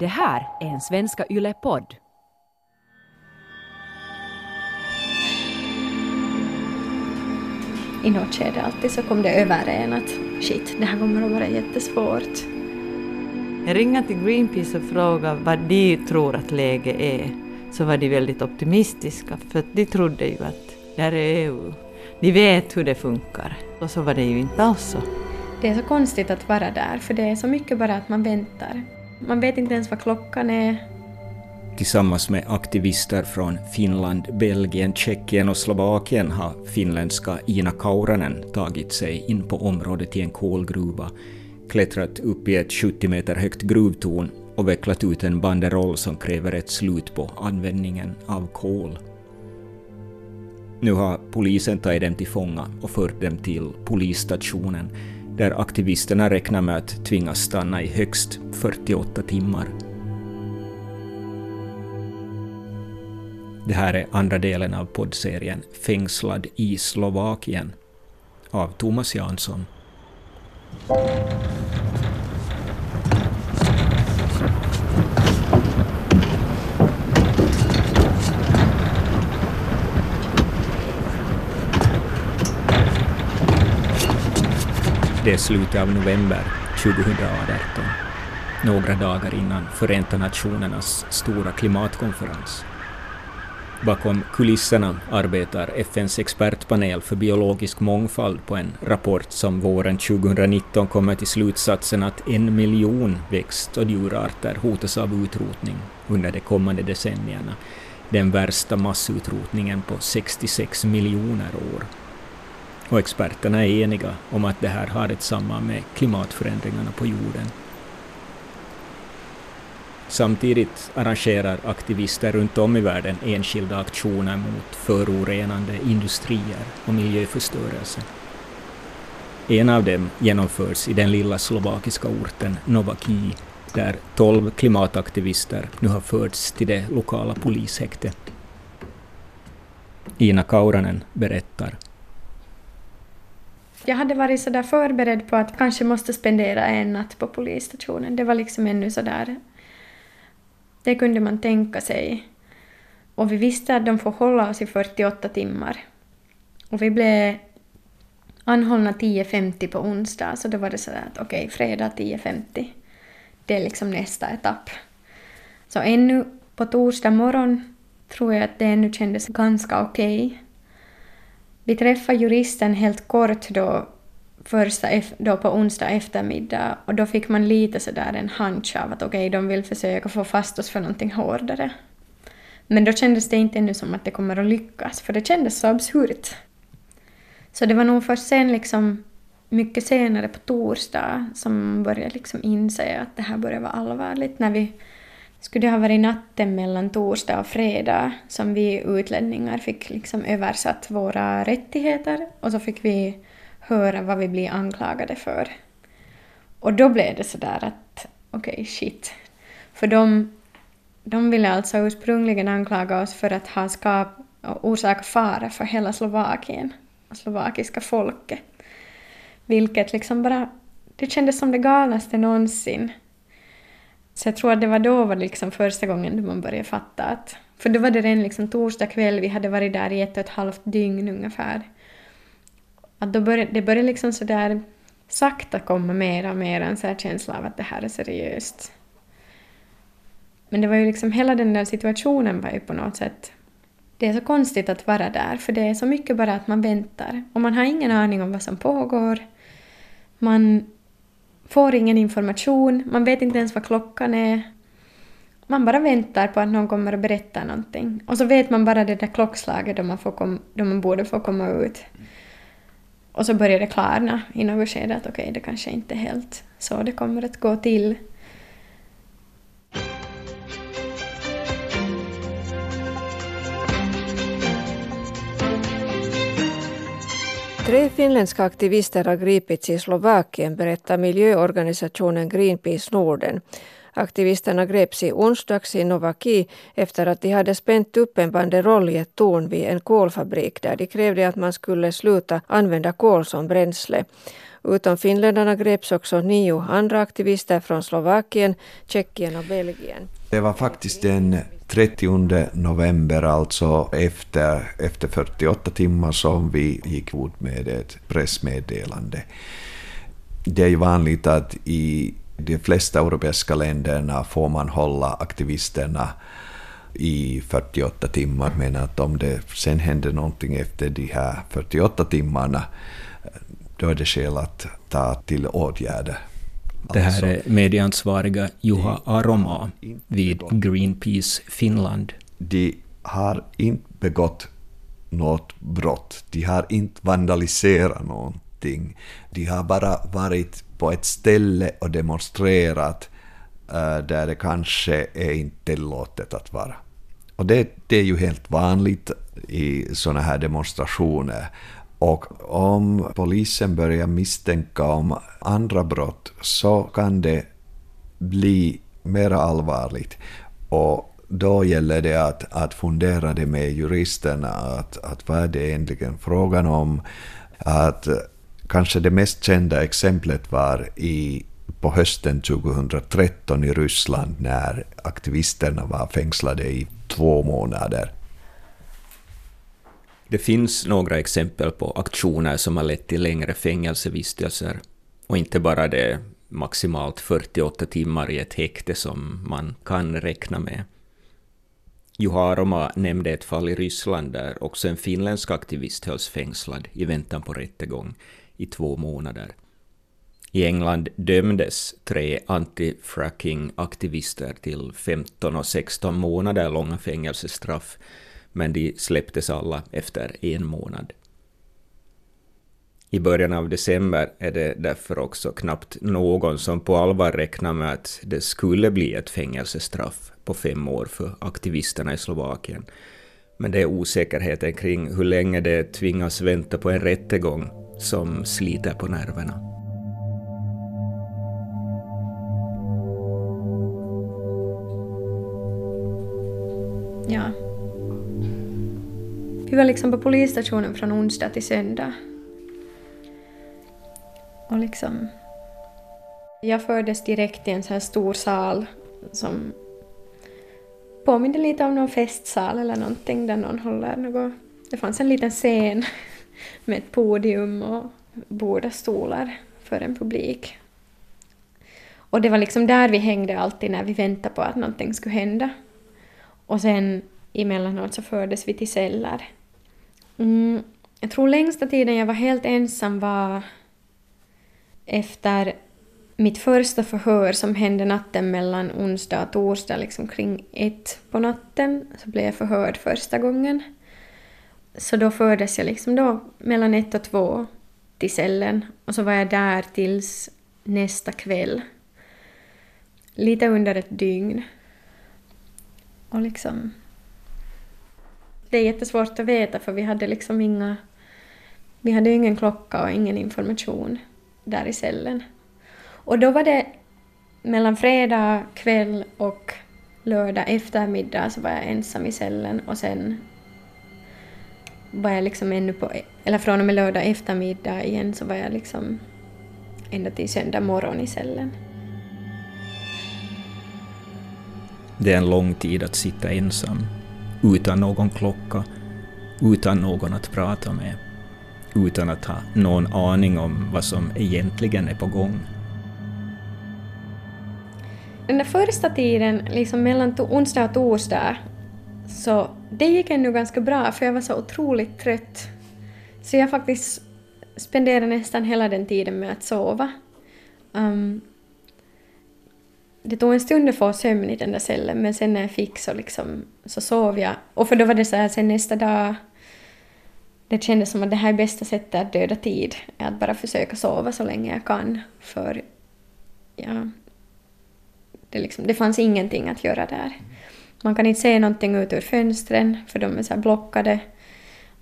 Det här är en Svenska Yle-podd. I något skede alltid så kom det över en att shit, det här kommer att vara jättesvårt. Jag ringer till Greenpeace och frågar vad de tror att läget är. Så var de väldigt optimistiska, för de trodde ju att det här är EU. De vet hur det funkar. Och så var det ju inte alls så. Det är så konstigt att vara där, för det är så mycket bara att man väntar. Man vet inte ens vad klockan är. Tillsammans med aktivister från Finland, Belgien, Tjeckien och Slovakien har finländska Ina Kauranen tagit sig in på området i en kolgruva, klättrat upp i ett 70 meter högt gruvtorn och vecklat ut en banderoll som kräver ett slut på användningen av kol. Nu har polisen tagit dem till fånga och fört dem till polisstationen där aktivisterna räknar med att tvingas stanna i högst 48 timmar. Det här är andra delen av poddserien Fängslad i Slovakien av Thomas Jansson. Det är slutet av november 2018, några dagar innan Förenta Nationernas stora klimatkonferens. Bakom kulisserna arbetar FNs expertpanel för biologisk mångfald på en rapport som våren 2019 kommer till slutsatsen att en miljon växt och djurarter hotas av utrotning under de kommande decennierna, den värsta massutrotningen på 66 miljoner år. Och experterna är eniga om att det här har ett samband med klimatförändringarna på jorden. Samtidigt arrangerar aktivister runt om i världen enskilda aktioner mot förorenande industrier och miljöförstörelse. En av dem genomförs i den lilla slovakiska orten Novaki, där tolv klimataktivister nu har förts till det lokala polishäktet. Ina Kauranen berättar. Jag hade varit sådär förberedd på att kanske måste spendera en natt på polisstationen. Det var liksom ännu sådär... Det kunde man tänka sig. Och vi visste att de får hålla oss i 48 timmar. Och vi blev anhållna 10.50 på onsdag, så då var det sådär att okej, okay, fredag 10.50. Det är liksom nästa etapp. Så ännu på torsdag morgon tror jag att det ännu kändes ganska okej. Okay. Vi träffade juristen helt kort då, första, då på onsdag eftermiddag och då fick man lite sådär en hunch av att okej, okay, de vill försöka få fast oss för någonting hårdare. Men då kändes det inte ännu som att det kommer att lyckas, för det kändes så absurt. Så det var nog först sen, liksom, mycket senare på torsdag, som man började liksom inse att det här började vara allvarligt, när vi skulle det ha varit natten mellan torsdag och fredag som vi utlänningar fick liksom översatt våra rättigheter och så fick vi höra vad vi blir anklagade för. Och då blev det sådär att okej, okay, shit. För de, de ville alltså ursprungligen anklaga oss för att ha skapat och fara för hela Slovakien och slovakiska folket. Vilket liksom bara, det kändes som det galnaste någonsin. Så jag tror att det var då var liksom första gången då man började fatta att... För då var det redan liksom torsdag kväll, vi hade varit där i ett och ett halvt dygn ungefär. Att då började, det började liksom sådär sakta komma mer och mer en så här känsla av att det här är seriöst. Men det var ju liksom hela den där situationen var ju på något sätt... Det är så konstigt att vara där, för det är så mycket bara att man väntar. Och man har ingen aning om vad som pågår. Man får ingen information, man vet inte ens vad klockan är. Man bara väntar på att någon kommer och berättar någonting. Och så vet man bara det där klockslaget då man, får kom, då man borde få komma ut. Och så börjar det klarna i något skede att okej, okay, det kanske inte är helt så det kommer att gå till. Tre finländska aktivister har gripits i Slovakien, berättar miljöorganisationen Greenpeace Norden. Aktivisterna greps i onsdags i Novaki efter att de hade spänt upp en banderoll i ett torn vid en kolfabrik där de krävde att man skulle sluta använda kol som bränsle. Utom finländarna greps också nio andra aktivister från Slovakien, Tjeckien och Belgien. Det var faktiskt den 30 november, alltså efter, efter 48 timmar, som vi gick ut med ett pressmeddelande. Det är ju vanligt att i de flesta europeiska länderna får man hålla aktivisterna i 48 timmar, men att om det sen händer någonting efter de här 48 timmarna, då är det skäl att ta till åtgärder. Det här är medieansvariga Juha Aroma vid Greenpeace Finland. De har inte begått något brott. De har inte vandaliserat någonting. De har bara varit på ett ställe och demonstrerat uh, där det kanske är inte tillåtet att vara. Och det, det är ju helt vanligt i sådana här demonstrationer. Och om polisen börjar misstänka om andra brott så kan det bli mer allvarligt. Och då gäller det att, att fundera det med juristerna, att, att vad är det egentligen frågan om? Att kanske det mest kända exemplet var i, på hösten 2013 i Ryssland när aktivisterna var fängslade i två månader. Det finns några exempel på aktioner som har lett till längre fängelsevistelser. Och inte bara det maximalt 48 timmar i ett häkte som man kan räkna med. Juharoma nämnde ett fall i Ryssland där också en finländsk aktivist hölls fängslad i väntan på rättegång i två månader. I England dömdes tre anti-fracking-aktivister till 15 och 16 månader långa fängelsestraff men de släpptes alla efter en månad. I början av december är det därför också knappt någon som på allvar räknar med att det skulle bli ett fängelsestraff på fem år för aktivisterna i Slovakien. Men det är osäkerheten kring hur länge de tvingas vänta på en rättegång som sliter på nerverna. Ja, vi var liksom på polisstationen från onsdag till söndag. Och liksom... Jag fördes direkt till en sån här stor sal som påminde lite om någon festsal eller någonting där någon håller något... Det fanns en liten scen med ett podium och bord och stolar för en publik. Och det var liksom där vi hängde alltid när vi väntade på att någonting skulle hända. Och sen emellanåt så fördes vi till celler Mm, jag tror längsta tiden jag var helt ensam var efter mitt första förhör som hände natten mellan onsdag och torsdag, liksom kring ett på natten, så blev jag förhörd första gången. Så då fördes jag liksom då mellan ett och två till cellen och så var jag där tills nästa kväll. Lite under ett dygn. Och liksom det är jättesvårt att veta för vi hade liksom inga... Vi hade ingen klocka och ingen information där i cellen. Och då var det mellan fredag kväll och lördag eftermiddag så var jag ensam i cellen och sen var jag liksom ännu på... Eller från och med lördag eftermiddag igen så var jag liksom ända till söndag morgon i cellen. Det är en lång tid att sitta ensam utan någon klocka, utan någon att prata med, utan att ha någon aning om vad som egentligen är på gång. Den där första tiden, liksom mellan onsdag och torsdag, så det gick ändå ganska bra för jag var så otroligt trött. Så jag faktiskt spenderade nästan hela den tiden med att sova. Um, det tog en stund att få sömn i den där cellen men sen när jag fick så, liksom, så sov jag. Och för då var det så här sen nästa dag, det kändes som att det här är bästa sättet att döda tid, är att bara försöka sova så länge jag kan. För ja, det, liksom, det fanns ingenting att göra där. Man kan inte se någonting ut ur fönstren för de är så blockade.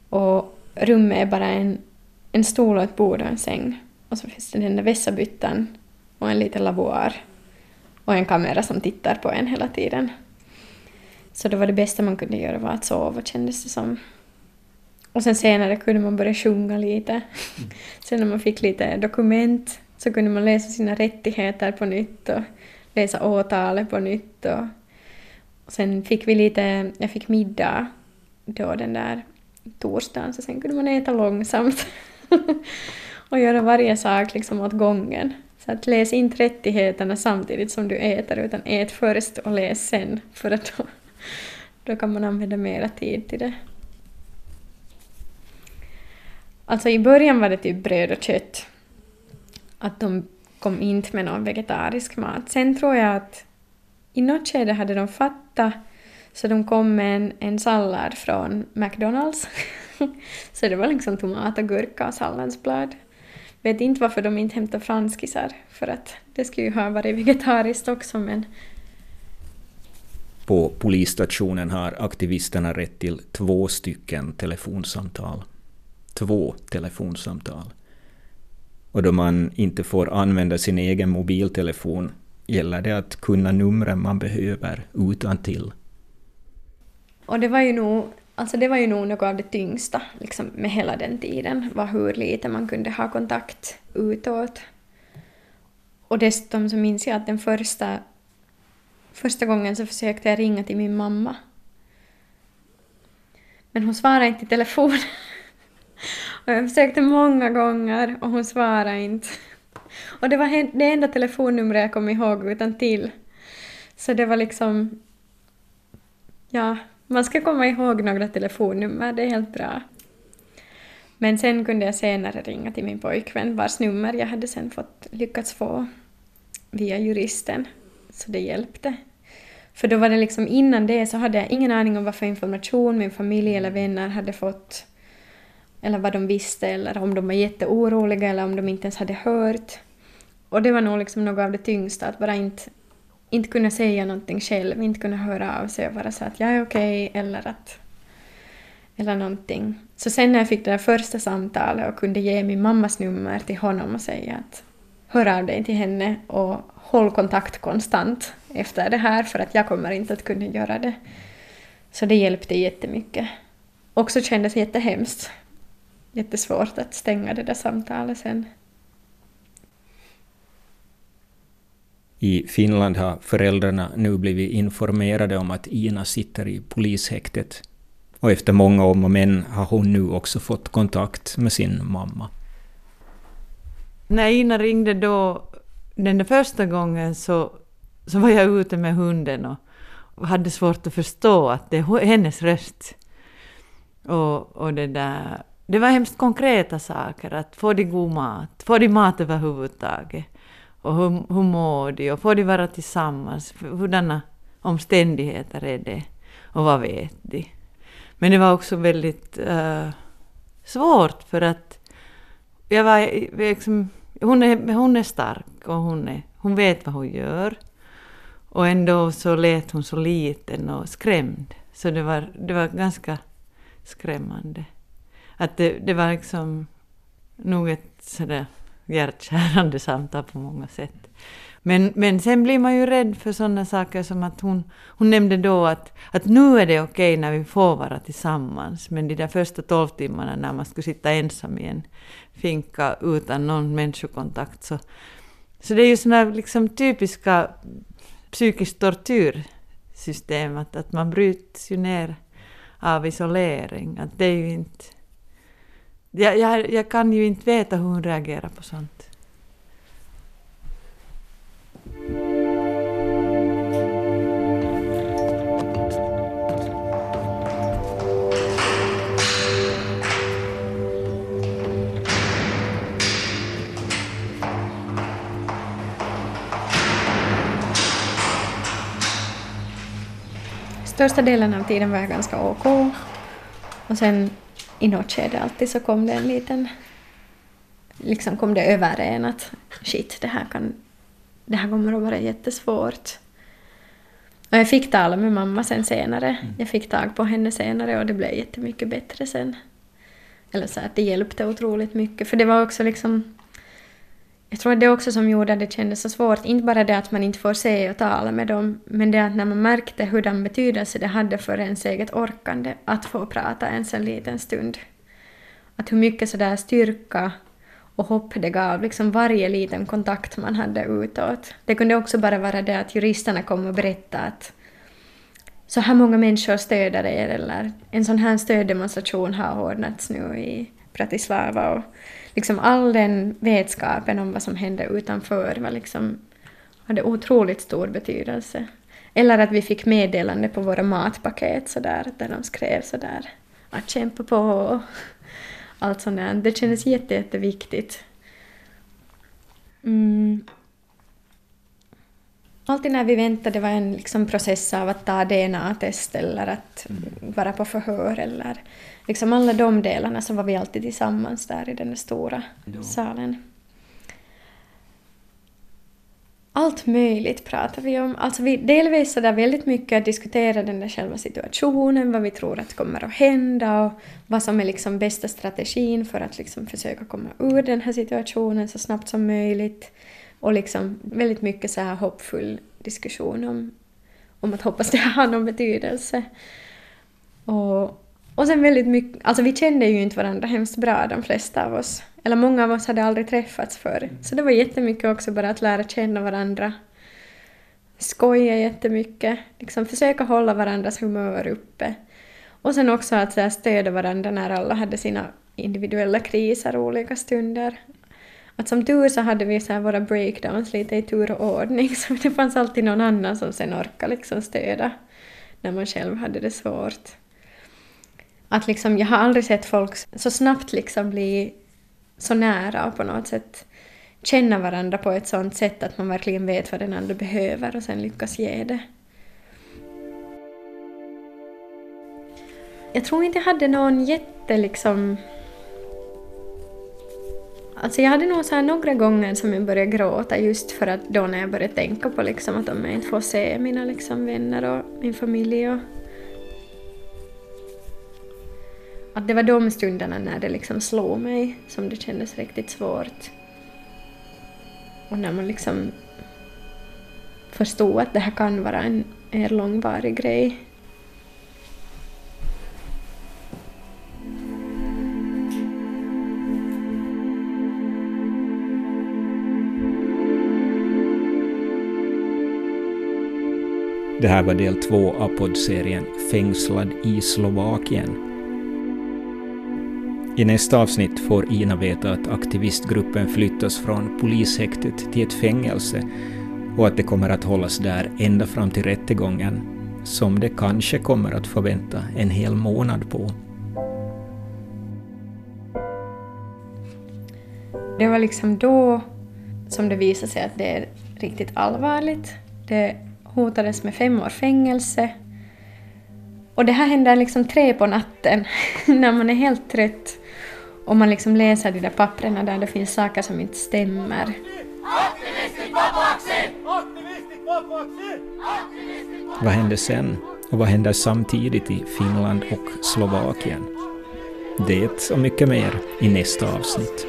Och rummet är bara en, en stol och ett bord och en säng. Och så finns det den där vässabyttan och en liten lavoar och en kamera som tittar på en hela tiden. Så då var det bästa man kunde göra var att sova kändes det som. Och sen senare kunde man börja sjunga lite. Sen när man fick lite dokument så kunde man läsa sina rättigheter på nytt och läsa åtalet på nytt. Och, och sen fick vi lite, jag fick middag då den där torsdagen så sen kunde man äta långsamt och göra varje sak liksom åt gången. Så att läs inte rättigheterna samtidigt som du äter utan ät först och läs sen för att då, då kan man använda mera tid till det. Alltså i början var det typ bröd och kött. Att de kom inte med någon vegetarisk mat. Sen tror jag att i något skede hade de fattat så de kom med en, en sallad från McDonalds. så det var liksom tomat och gurka och salladsblad. Vet inte varför de inte hämtade franskisar, för att det skulle ju ha varit vegetariskt också, men... På polisstationen har aktivisterna rätt till två stycken telefonsamtal. Två telefonsamtal. Och då man inte får använda sin egen mobiltelefon gäller det att kunna numren man behöver utan till. Och det var ju nog, alltså det var ju nog något av det tyngsta liksom, med hela den tiden, var hur lite man kunde ha kontakt utåt. Och dessutom så minns jag att den första, första gången så försökte jag ringa till min mamma. Men hon svarade inte i telefon. och jag försökte många gånger och hon svarade inte. Och det var det enda telefonnumret jag kom ihåg utan till. Så det var liksom... Ja, man ska komma ihåg några telefonnummer, det är helt bra. Men sen kunde jag senare ringa till min pojkvän vars nummer jag hade sen fått lyckats få via juristen. Så det hjälpte. För då var det liksom innan det så hade jag ingen aning om vad för information min familj eller vänner hade fått. Eller vad de visste eller om de var jätteoroliga eller om de inte ens hade hört. Och det var nog liksom något av det tyngsta, att bara inte inte kunna säga någonting själv, inte kunna höra av sig och vara så att jag är okej okay, eller att eller någonting. Så sen när jag fick det där första samtalet och kunde ge min mammas nummer till honom och säga att hör av dig till henne och håll kontakt konstant efter det här för att jag kommer inte att kunna göra det. Så det hjälpte jättemycket. Också kändes jättehemskt. Jättesvårt att stänga det där samtalet sen. I Finland har föräldrarna nu blivit informerade om att Ina sitter i polishäktet. Och efter många om och men har hon nu också fått kontakt med sin mamma. När Ina ringde då den där första gången så, så var jag ute med hunden och hade svårt att förstå att det är hennes röst. Och, och det där... Det var hemskt konkreta saker, att få de god mat, få de mat överhuvudtaget och hur, hur mår de och får de vara tillsammans? Hurdana omständigheter är det och vad vet de? Men det var också väldigt uh, svårt för att jag var liksom, hon, är, hon är stark och hon, är, hon vet vad hon gör. Och ändå så lät hon så liten och skrämd. Så det var, det var ganska skrämmande. Att det, det var liksom nog ett sådär hjärtskärande samtal på många sätt. Men, men sen blir man ju rädd för sådana saker som att hon, hon nämnde då att, att nu är det okej när vi får vara tillsammans, men de där första tolv timmarna när man skulle sitta ensam i en finka utan någon människokontakt så, så det är ju sådana liksom typiska psykisk tortyrsystem, att, att man bryts ju ner av isolering. Att det är ju inte jag, jag, jag kan ju inte veta hur hon reagerar på sånt. Största delen av tiden var jag ganska OK. Och sen i något skede alltid så kom det en liten... Liksom kom det över en att shit, det här, kan, det här kommer att vara jättesvårt. Och jag fick tala med mamma sen senare. Mm. Jag fick tag på henne senare och det blev jättemycket bättre sen. Eller så att det hjälpte otroligt mycket. För det var också liksom... Jag tror att det också som gjorde att det kändes så svårt, inte bara det att man inte får se och tala med dem, men det att när man märkte hurdan betydelse det hade för ens eget orkande att få prata ens en liten stund. Att hur mycket sådär styrka och hopp det gav, liksom varje liten kontakt man hade utåt. Det kunde också bara vara det att juristerna kom och berättade att så här många människor stöder er eller en sån här stöddemonstration har ordnats nu i Bratislava och liksom all den vetskapen om vad som hände utanför var liksom, hade otroligt stor betydelse. Eller att vi fick meddelande på våra matpaket sådär, där de skrev sådär att kämpa på och allt sånt där. Det kändes jätte, jätteviktigt. Mm. Alltid när vi väntade det var en liksom process av att ta DNA-test eller att mm. vara på förhör eller liksom alla de delarna så var vi alltid tillsammans där i den stora ja. salen. Allt möjligt pratar vi om. Alltså vi delvis så där väldigt mycket att diskutera den där själva situationen, vad vi tror att kommer att hända och vad som är liksom bästa strategin för att liksom försöka komma ur den här situationen så snabbt som möjligt. Och liksom väldigt mycket så här hoppfull diskussion om, om att hoppas det har någon betydelse. Och, och sen väldigt mycket, alltså vi kände ju inte varandra hemskt bra de flesta av oss. Eller många av oss hade aldrig träffats förr. Så det var jättemycket också bara att lära känna varandra. Skoja jättemycket, liksom försöka hålla varandras humör uppe. Och sen också att så här, stödja varandra när alla hade sina individuella kriser olika stunder. Att som tur så hade vi så här våra breakdowns lite i tur och ordning, så det fanns alltid någon annan som sen orkade liksom stödja när man själv hade det svårt. Att liksom, jag har aldrig sett folk så snabbt liksom bli så nära och på något sätt känna varandra på ett sånt sätt att man verkligen vet vad den andra behöver och sen lyckas ge det. Jag tror inte jag hade någon jätte liksom Alltså jag hade nog så några gånger som jag började gråta just för att då när jag började tänka på liksom att om jag inte får se mina liksom vänner och min familj och att det var de stunderna när det liksom slog mig som det kändes riktigt svårt. Och när man liksom förstod att det här kan vara en, en långvarig grej. Det här var del två av poddserien Fängslad i Slovakien i nästa avsnitt får Ina veta att aktivistgruppen flyttas från polishäktet till ett fängelse och att det kommer att hållas där ända fram till rättegången, som det kanske kommer att få vänta en hel månad på. Det var liksom då som det visade sig att det är riktigt allvarligt. Det hotades med fem år fängelse. Och det här händer liksom tre på natten, när man är helt trött om man liksom läser de där papperna där det finns saker som inte stämmer. Vad hände sen? Och vad händer samtidigt i Finland och Slovakien? Det och mycket mer i nästa avsnitt.